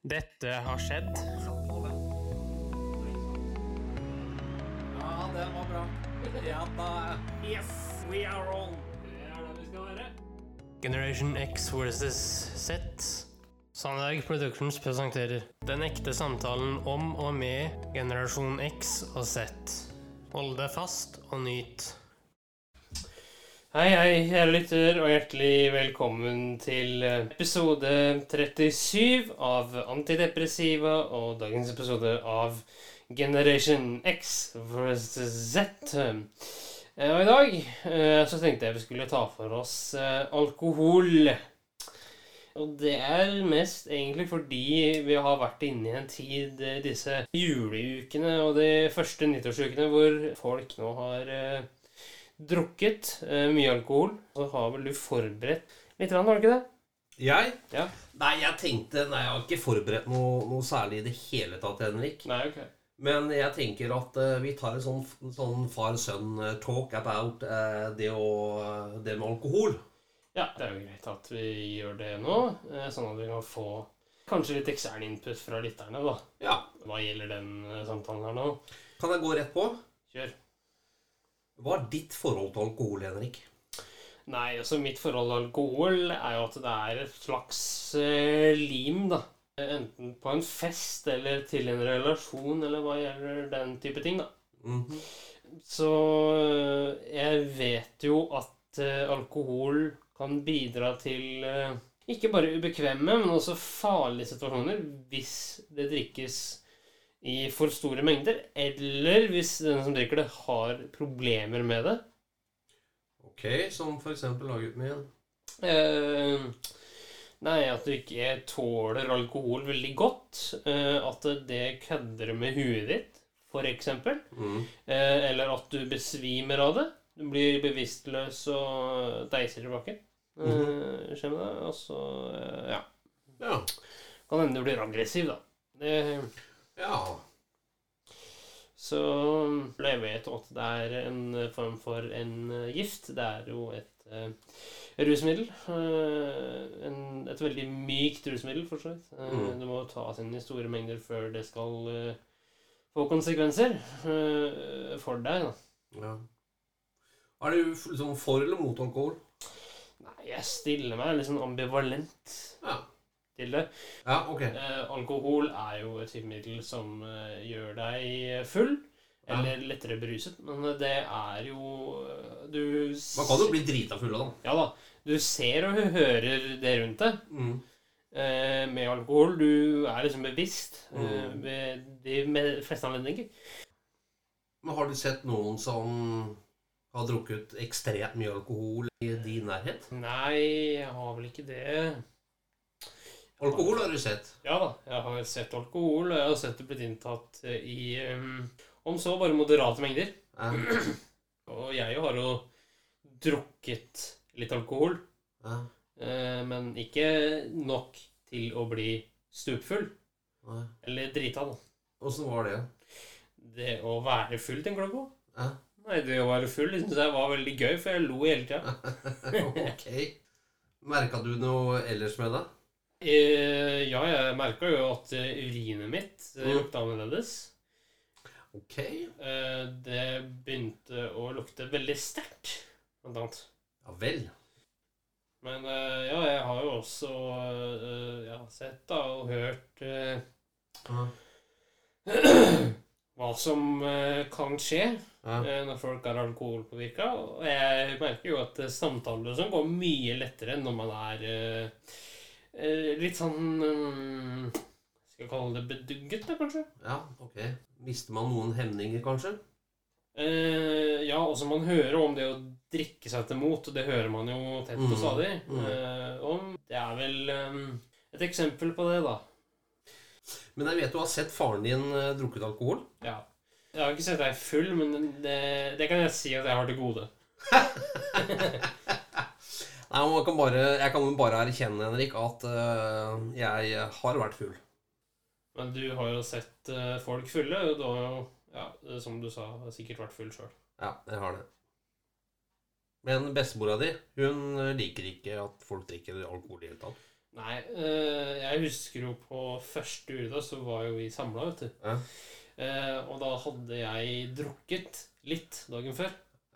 Dette har skjedd. Ja, den var bra. Ja da. Yes, we are on. Det er det vi skal være. Generation X versus Z. Sandberg Productions presenterer Den ekte samtalen om og med generasjon X og Z. Hold deg fast og nyt. Hei, hei, kjære lytter, og hjertelig velkommen til episode 37 av Antidepressiva og dagens episode av Generation X versus Z. Eh, Og i dag eh, så tenkte jeg vi skulle ta for oss eh, alkohol. Og det er mest egentlig fordi vi har vært inne i en tid, eh, disse juleukene og de første nyttårsukene, hvor folk nå har eh, drukket eh, mye alkohol. Så har vel du forberedt litt, har du ikke det? Jeg? Ja. Nei, jeg tenkte Nei, jeg har ikke forberedt noe, noe særlig i det hele tatt, Henrik. Nei, ok. Men jeg tenker at uh, vi tar en sånn, sånn far-sønn-talk about uh, det, å, det med alkohol. Ja, det er jo greit at vi gjør det nå, sånn at vi kan få kanskje litt ekstern input fra lytterne, da. Ja. Hva gjelder den samtalen her nå? Kan jeg gå rett på? Kjør. Hva er ditt forhold til alkohol, Henrik? Nei, altså mitt forhold til alkohol er jo at det er et slags eh, lim, da. Enten på en fest eller til en relasjon, eller hva gjelder den type ting, da. Mhm. Så eh, jeg vet jo at eh, alkohol kan bidra til eh, ikke bare ubekvemme, men også farlige situasjoner hvis det drikkes i for store mengder, eller hvis den som drikker det, har problemer med det. Ok, som eksempel laggutten min. Eh, nei, at du ikke tåler alkohol veldig godt. Eh, at det kødder med huet ditt, eksempel. Mm. Eh, eller at du besvimer av det. Du blir bevisstløs og deiser tilbake. Eh, med deg. Og så eh, ja. Ja. Kan hende du blir aggressiv, da. Det, Ja. så jeg vet at det er en form for en eh, gift. Det er jo et uh, rusmiddel. Uh, en, et veldig mykt rusmiddel, for så vidt. Uh, Mm. Det må tas inn i store mengder før det skal få konsekvenser for deg. da. ja. Er du liksom for eller mot alkohol? Nei, jeg stiller meg litt sånn ambivalent Ja. Til det. Ja, ok. Eh, alkohol er jo et typemiddel som eh, gjør deg full. Eller lettere beruset. Men det er jo eh, Du Man kan jo bli drita full av det. Ja da. Du ser og hører det rundt deg Mm. eh, med alkohol. Du er liksom bevisst eh, Mm. ved de med fleste anledninger. Men har du sett noen som har drukket ekstremt mye alkohol i din nærhet? Nei, jeg har vel ikke det. Alkohol har du sett. Ja da, jeg har sett alkohol, og jeg har sett det blitt inntatt eh, i um, om så bare moderate mengder. Ja. Og jeg har jo drukket litt alkohol, Ja. eh, men ikke nok til å bli stupfull. Ja. Eller drita, da. Åssen var det? Det å være full, tenker du på? Ja. Nei, det å være full syns jeg var veldig gøy, for jeg lo hele tida. ok. Merka du noe ellers med det? Eh, ja, jeg merka jo at eh, urinet mitt eh, Mm. lukta annerledes. Ok. Eh, det begynte å lukte veldig sterkt, blant annet. Ja vel. Men eh, ja, jeg har jo også eh, ja, sett da, og hørt eh, -huh. hva som kan skje Ja. når folk er alkoholpåvirka. Og jeg merker jo at samtaler og sånn går mye lettere når man er litt sånn um, Skal jeg kalle det bedugget, da, kanskje? ja, ok. Mister man noen hemninger, kanskje? Uh, ja, også man hører om det å drikke seg til mot, og det hører man jo tett og Mm, stadig mm. uh, om. Det er vel um, et eksempel på det, da. Men jeg vet du har sett faren din uh, drukket alkohol. Ja. Jeg har ikke sett deg full, men det, det kan jeg si at jeg har til gode. Nei, man kan bare, Jeg kan bare erkjenne, Henrik, at uh, jeg har vært full. Men du har jo sett uh, folk fulle, du har jo, ja, som du sa, sikkert vært full sjøl. Ja, jeg har det. Men bestemora di hun liker ikke at folk drikker alkohol i det hele tatt. Nei, eh, jeg husker jo på første juledag så var jo vi samla, vet du. Ja. Eh, og da hadde jeg drukket litt dagen før.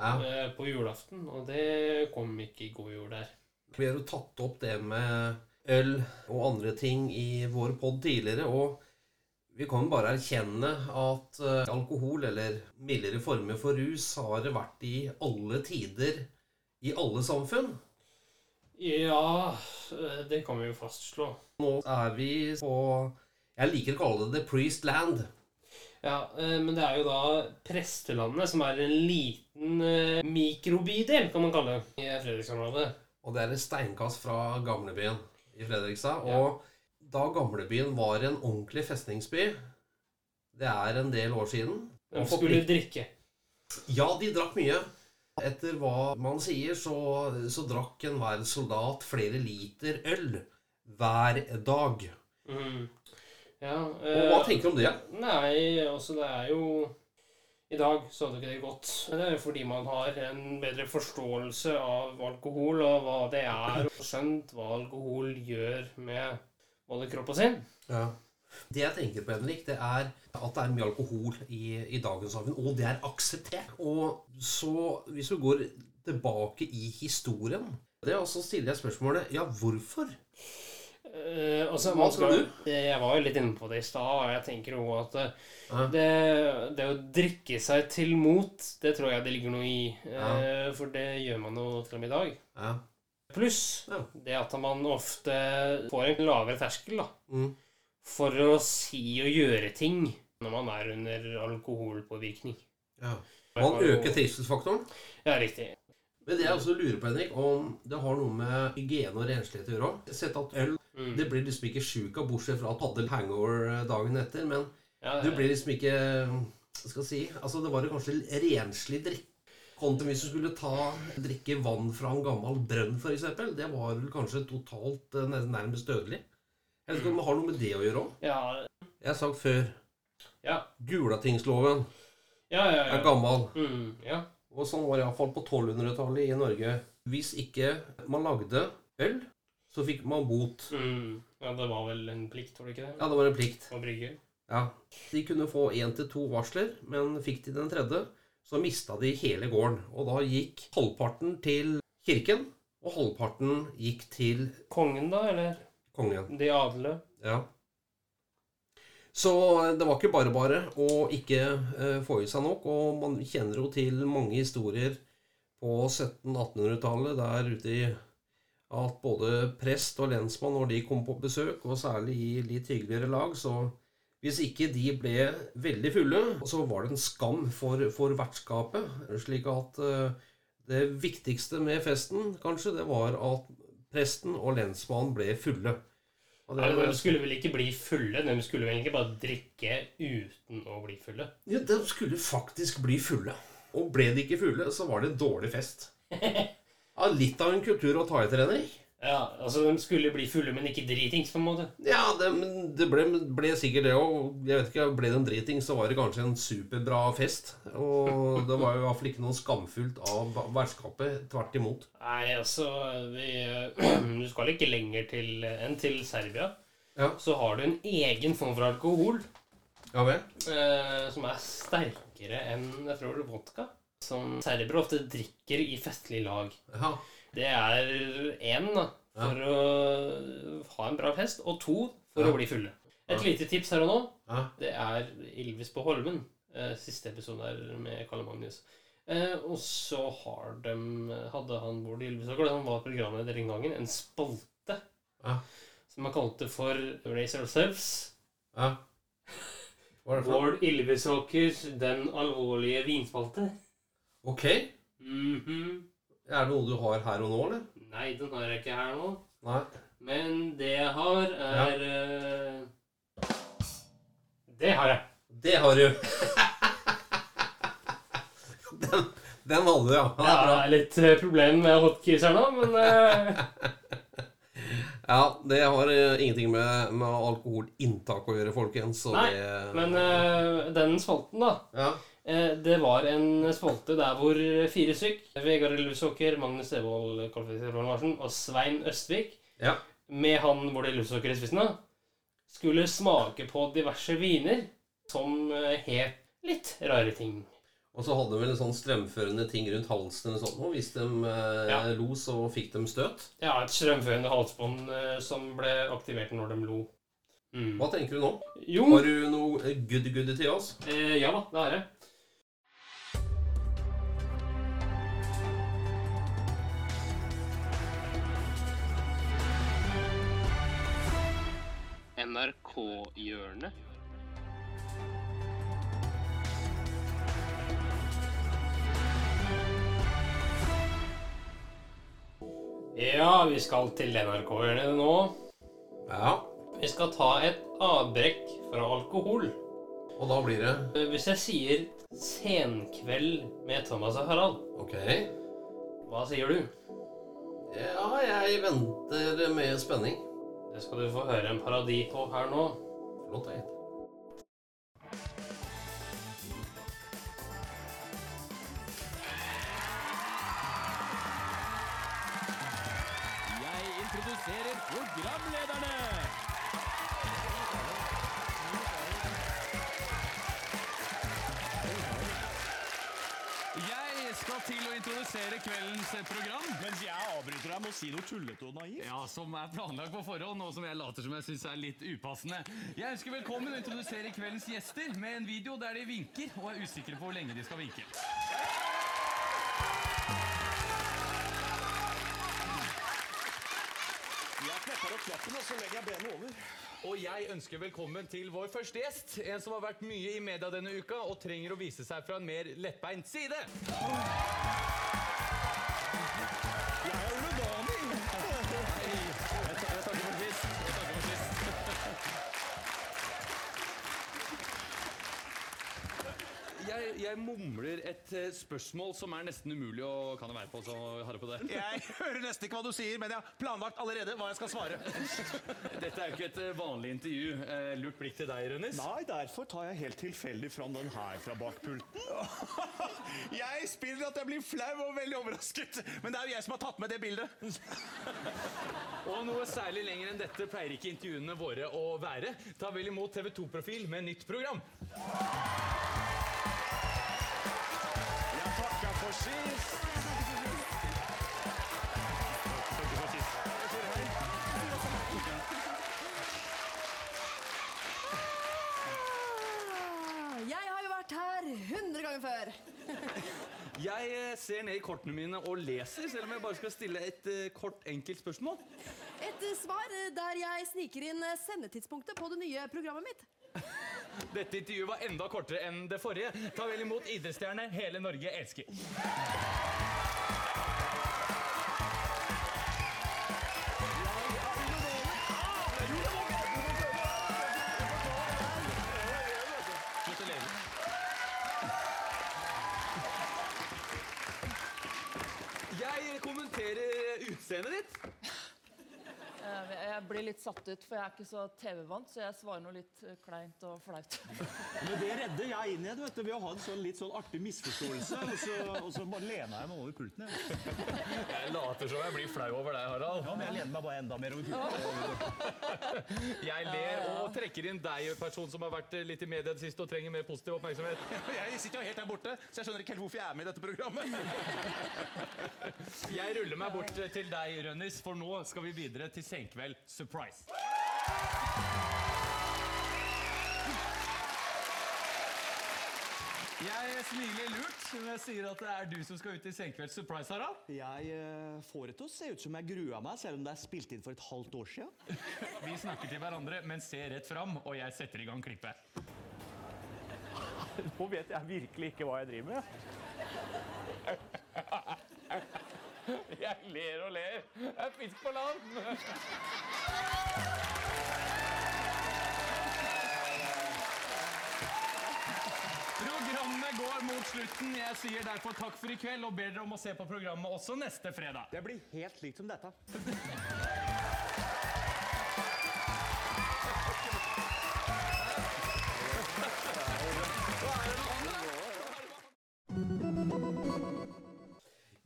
Ja. eh, på julaften, og det kom ikke i god jord der. Vi har jo tatt opp det med øl og andre ting i vår pod tidligere, og vi kan bare erkjenne at eh, alkohol, eller mildere former for rus, har det vært i alle tider, i alle samfunn. Ja, eh, det kan vi jo fastslå. Nå er vi på Jeg liker å kalle det The Priest Land. Ja, men det er jo da prestelandet, som er en liten eh, mikrobydel, kan man kalle det, i Fredriksområdet. Og det er et steinkast fra gamlebyen i Fredrikstad. Ja. Og da gamlebyen var en ordentlig festningsby Det er en del år siden. De skulle drikke. Ja, de drakk mye. Etter hva man sier, så, så drakk enhver soldat flere liter øl hver dag. Mm. Ja, Og hva eh, tenker du om det? Nei, altså det er jo I dag så hadde ikke det gått. Det er jo fordi man har en bedre forståelse av alkohol og hva det er, og skjønt hva alkohol gjør med både kropp og sinn. Ja. Det jeg tenker på, Henrik, det er at det er mye alkohol i, i dagens samfunn, og det er akseptert. Og så, hvis vi går tilbake i historien det er også stiller jeg spørsmålet Ja, hvorfor? Eh, altså, Hva tror du? Jeg var jo litt inne på det i stad, og jeg tenker jo at uh, det, det å drikke seg til mot, det tror jeg det ligger noe i. Eh. For det gjør man jo til og med i dag. Ja. Pluss det at man ofte får en lavere terskel da, Mm. for å si og gjøre ting når man er under alkoholpåvirkning. ja. Man øker trivselsfaktoren. Ja, riktig. Men det jeg også lurer på, Henrik, om det har noe med hygiene og renslighet å gjøre. Har sett at øl Mm. det blir liksom ikke sjuk av, bortsett fra at du hadde hangover dagen etter. Men Ja, du blir liksom ikke Hva skal jeg si Altså, det var jo kanskje renslig drikk. Kontra hvis du skulle ta drikke vann fra en gammel brønn, f.eks. Det var vel kanskje totalt eh, nærmest dødelig. Jeg vet ikke om det har noe med det å gjøre òg. ja, Jeg har sagt før ja, Gulatingsloven ja, ja, er ja. gammel. Mm, ja. Og sånn var det iallfall på 1200-tallet i Norge. Hvis ikke man lagde øl, så fikk man bot. Mm. ja, det var vel en plikt, var det ikke det? Ja, det var en plikt. Å brygge. Ja. De kunne få én til to varsler, men fikk de den tredje, så mista de hele gården. Og da gikk halvparten til kirken, og halvparten gikk til Kongen, da, eller kongen. de adle? Ja. Så det var ikke bare bare å ikke eh, få i seg nok. Og man kjenner jo til mange historier på 1700-1800-tallet der ute i at både prest og lensmann, når de kom på besøk, og særlig i litt hyggeligere lag, så hvis ikke de ble veldig fulle, så var det en skam for, for vertskapet. Slik at eh, det viktigste med festen, kanskje, det var at presten og lensmannen ble fulle. Og det- ja, De skulle vel ikke bli fulle? De skulle vel ikke bare drikke uten å bli fulle? Ja, de skulle faktisk bli fulle. Og ble de ikke fulle, så var det en dårlig fest. Ja, litt av en kultur å ta etter, Henrik. Ja, altså De skulle bli fulle, men ikke dritings, på en måte? Ja, det, det ble, ble sikkert det òg. Jeg vet ikke, ble det en driting, så var det kanskje en superbra fest. Og det var jo i hvert fall ikke noe skamfullt av vertskapet. Tvert imot. Nei, altså vi, Du skal ikke lenger til enn til Serbia. Ja. Så har du en egen form for alkohol Ja vel? eh, som er sterkere enn jeg tror det er vodka. Som serbere ofte drikker i festlig lag. Ja. Det er én for for å ha en bra fest, og to for Ja. å bli fulle. Et Ja. lite tips her og nå, ja. det er Ylvis på Holmen. Eh, siste episode her med Karl Magnus. Eh, og så hadde han Bård Ylvisåker, da han var programleder den gangen, en spalte Ja. som han kalte for Race Ourselves. ja. Bård Ylvisåkers Den alvorlige vinspalte. Ok. Mhm. Er det noe du har her og nå, eller? Nei, den har jeg ikke her nå. Nei. Men det jeg har, er ja. Det har jeg. Det har du. den, den hadde du, ja. Ja, det er litt eh, problem med hotkeys her nå, men eh, Ja, det har eh, ingenting med, med alkoholinntak å gjøre, folkens. Så Nei, det, Men eh, den spalten, da. ja. Eh, det var en spalte der hvor fire stykk, Vegard Lusåker, Magnus Evold Larsen og Svein Østvik, Ja. med han hvor det er Lusåker i spissen, da, skulle smake på diverse viner som eh, het litt rare ting. Og så hadde de vel en sånn strømførende ting rundt halsen eller sånt, og hvis de eh, Ja. lo, så fikk de støt. Ja, et strømførende halsbånd eh, som ble aktivert når de lo. Mm. Hva tenker du nå? Jo, Har du noe good-goody til oss? eh, ja da, det har jeg. NRK-hjørnet. Ja, vi skal til NRK-hjørnet nå. Ja. Vi skal ta et avbrekk fra alkohol. Og da blir det Eh, Hvis jeg sier 'Senkveld med Thomas og Harald', Ok. hva sier du? Ja, jeg venter med spenning. Det skal du få høre en parodi på her nå. Flott, jeg. Jeg introduserer programlederne. Til å introdusere kveldens eh, program. Mens jeg avbryter deg med å si noe tullete og naivt. Ja, Som er planlagt på forhånd, og som jeg later som jeg syns er litt upassende. Jeg ønsker velkommen og introduserer kveldens gjester med en video der de vinker og er usikre på hvor lenge de skal vinke. Jeg knepper opp knappen, og så legger jeg benet over. Og jeg ønsker velkommen til vår første gjest. En som har vært mye i media denne uka og trenger å vise seg fra en mer lettbeint side. Jeg, jeg mumler et eh, spørsmål som er nesten umulig å Kan det være på, så har det på det? Jeg hører nesten ikke hva du sier, men jeg har planlagt allerede hva jeg skal svare. Dette er jo ikke et eh, vanlig intervju. Eh, Lurt blikk til deg, Rønnis. Nei, derfor tar jeg helt tilfeldig fram den her fra bakpulten. Jeg spiller at jeg blir flau og veldig overrasket, men det er jo jeg som har tatt med det bildet. Og noe særlig lenger enn dette pleier ikke intervjuene våre å være. Ta vel imot TV 2-profil med nytt program. 100 ganger før. Jeg eh, ser ned i kortene mine og leser, selv om jeg bare skal stille et eh, kort, enkelt spørsmål. Et svar der jeg sniker inn sendetidspunktet på det nye programmet mitt. Dette intervjuet var enda kortere enn det forrige. Ta vel imot idrettsstjerne hele Norge elsker. Jeg kommenterer utseendet ditt. Jeg blir litt satt ut, for jeg er ikke så TV-vant, så jeg svarer noe litt eh, kleint og flaut. Men det redder jeg inn igjen vet du, ved å ha en sånn litt sånn artig misforståelse, og så, og så bare lener jeg meg over pulten. jeg. Jeg later som jeg blir flau over deg, Harald. Ja, men jeg lener meg bare enda mer over pulten. Jeg ler og trekker inn deg, person som har vært litt i media det siste og trenger mer positiv oppmerksomhet. Jeg sitter jo helt der borte, så jeg skjønner ikke helt hvorfor jeg er med i dette programmet. Jeg ruller meg bort til deg, Rønnis, for nå skal vi videre til Senkveld Surprise. Jeg smiler lurt når jeg sier at det er du som skal ut i Senkveld Surprise, Harald. Jeg eh, får det til å se ut som jeg grua meg, selv om det er spilt inn for et halvt år siden. Vi snakker til hverandre, men ser rett fram, og jeg setter i gang klippet. Nå vet jeg virkelig ikke hva jeg driver med. Jeg ler og ler. Det er fisk på land. Programmet går mot slutten. Jeg sier derfor takk for i kveld og ber dere om å se på programmet også neste fredag. Det blir helt likt som dette.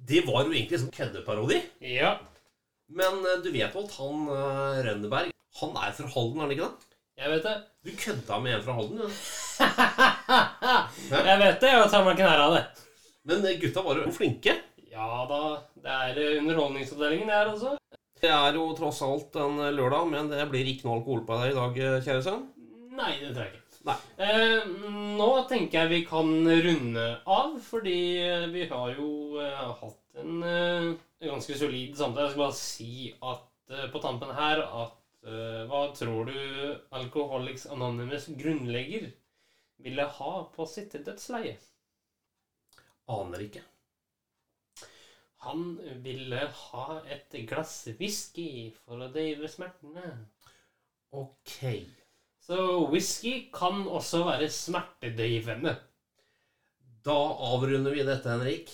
Det var jo egentlig en sånn køddeparodi. Ja. Men eh, du vet jo at han eh, Rønneberg Han er fra Halden, er han ikke det? Jeg vet det. Du kødda med en fra Halden, ja. Jeg vet det, og tar meg ikke nær av det. Men eh, gutta var jo flinke. Ja da, det er eh, underholdningsavdelingen det her også. Det er jo tross alt en lørdag, men det blir ikke noe alkohol på deg i dag, eh, kjære sønn. Nei, det tror jeg ikke. Eh, nå tenker jeg vi kan runde av, fordi vi har jo eh, hatt en eh, ganske solid samtale. Jeg skal bare si at eh, på tampen her at eh, Hva tror du Alcoholics Anonymous grunnlegger ville ha på sitt dødsleie? Aner ikke. Han ville ha et glass whisky for å døyve smertene. Ok. Så whisky kan også være smertedrivende. Da avrunder vi dette, Henrik.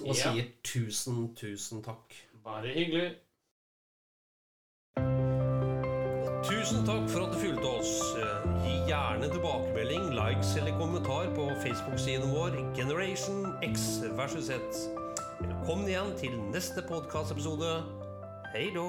Og Ja. sier tusen, tusen takk. Bare hyggelig. Tusen takk for at du fulgte oss. Gi gjerne tilbakemelding, likes eller kommentar på Facebook-siden vår Generation X versus Z. Velkommen igjen til neste podkastepisode. Hei då!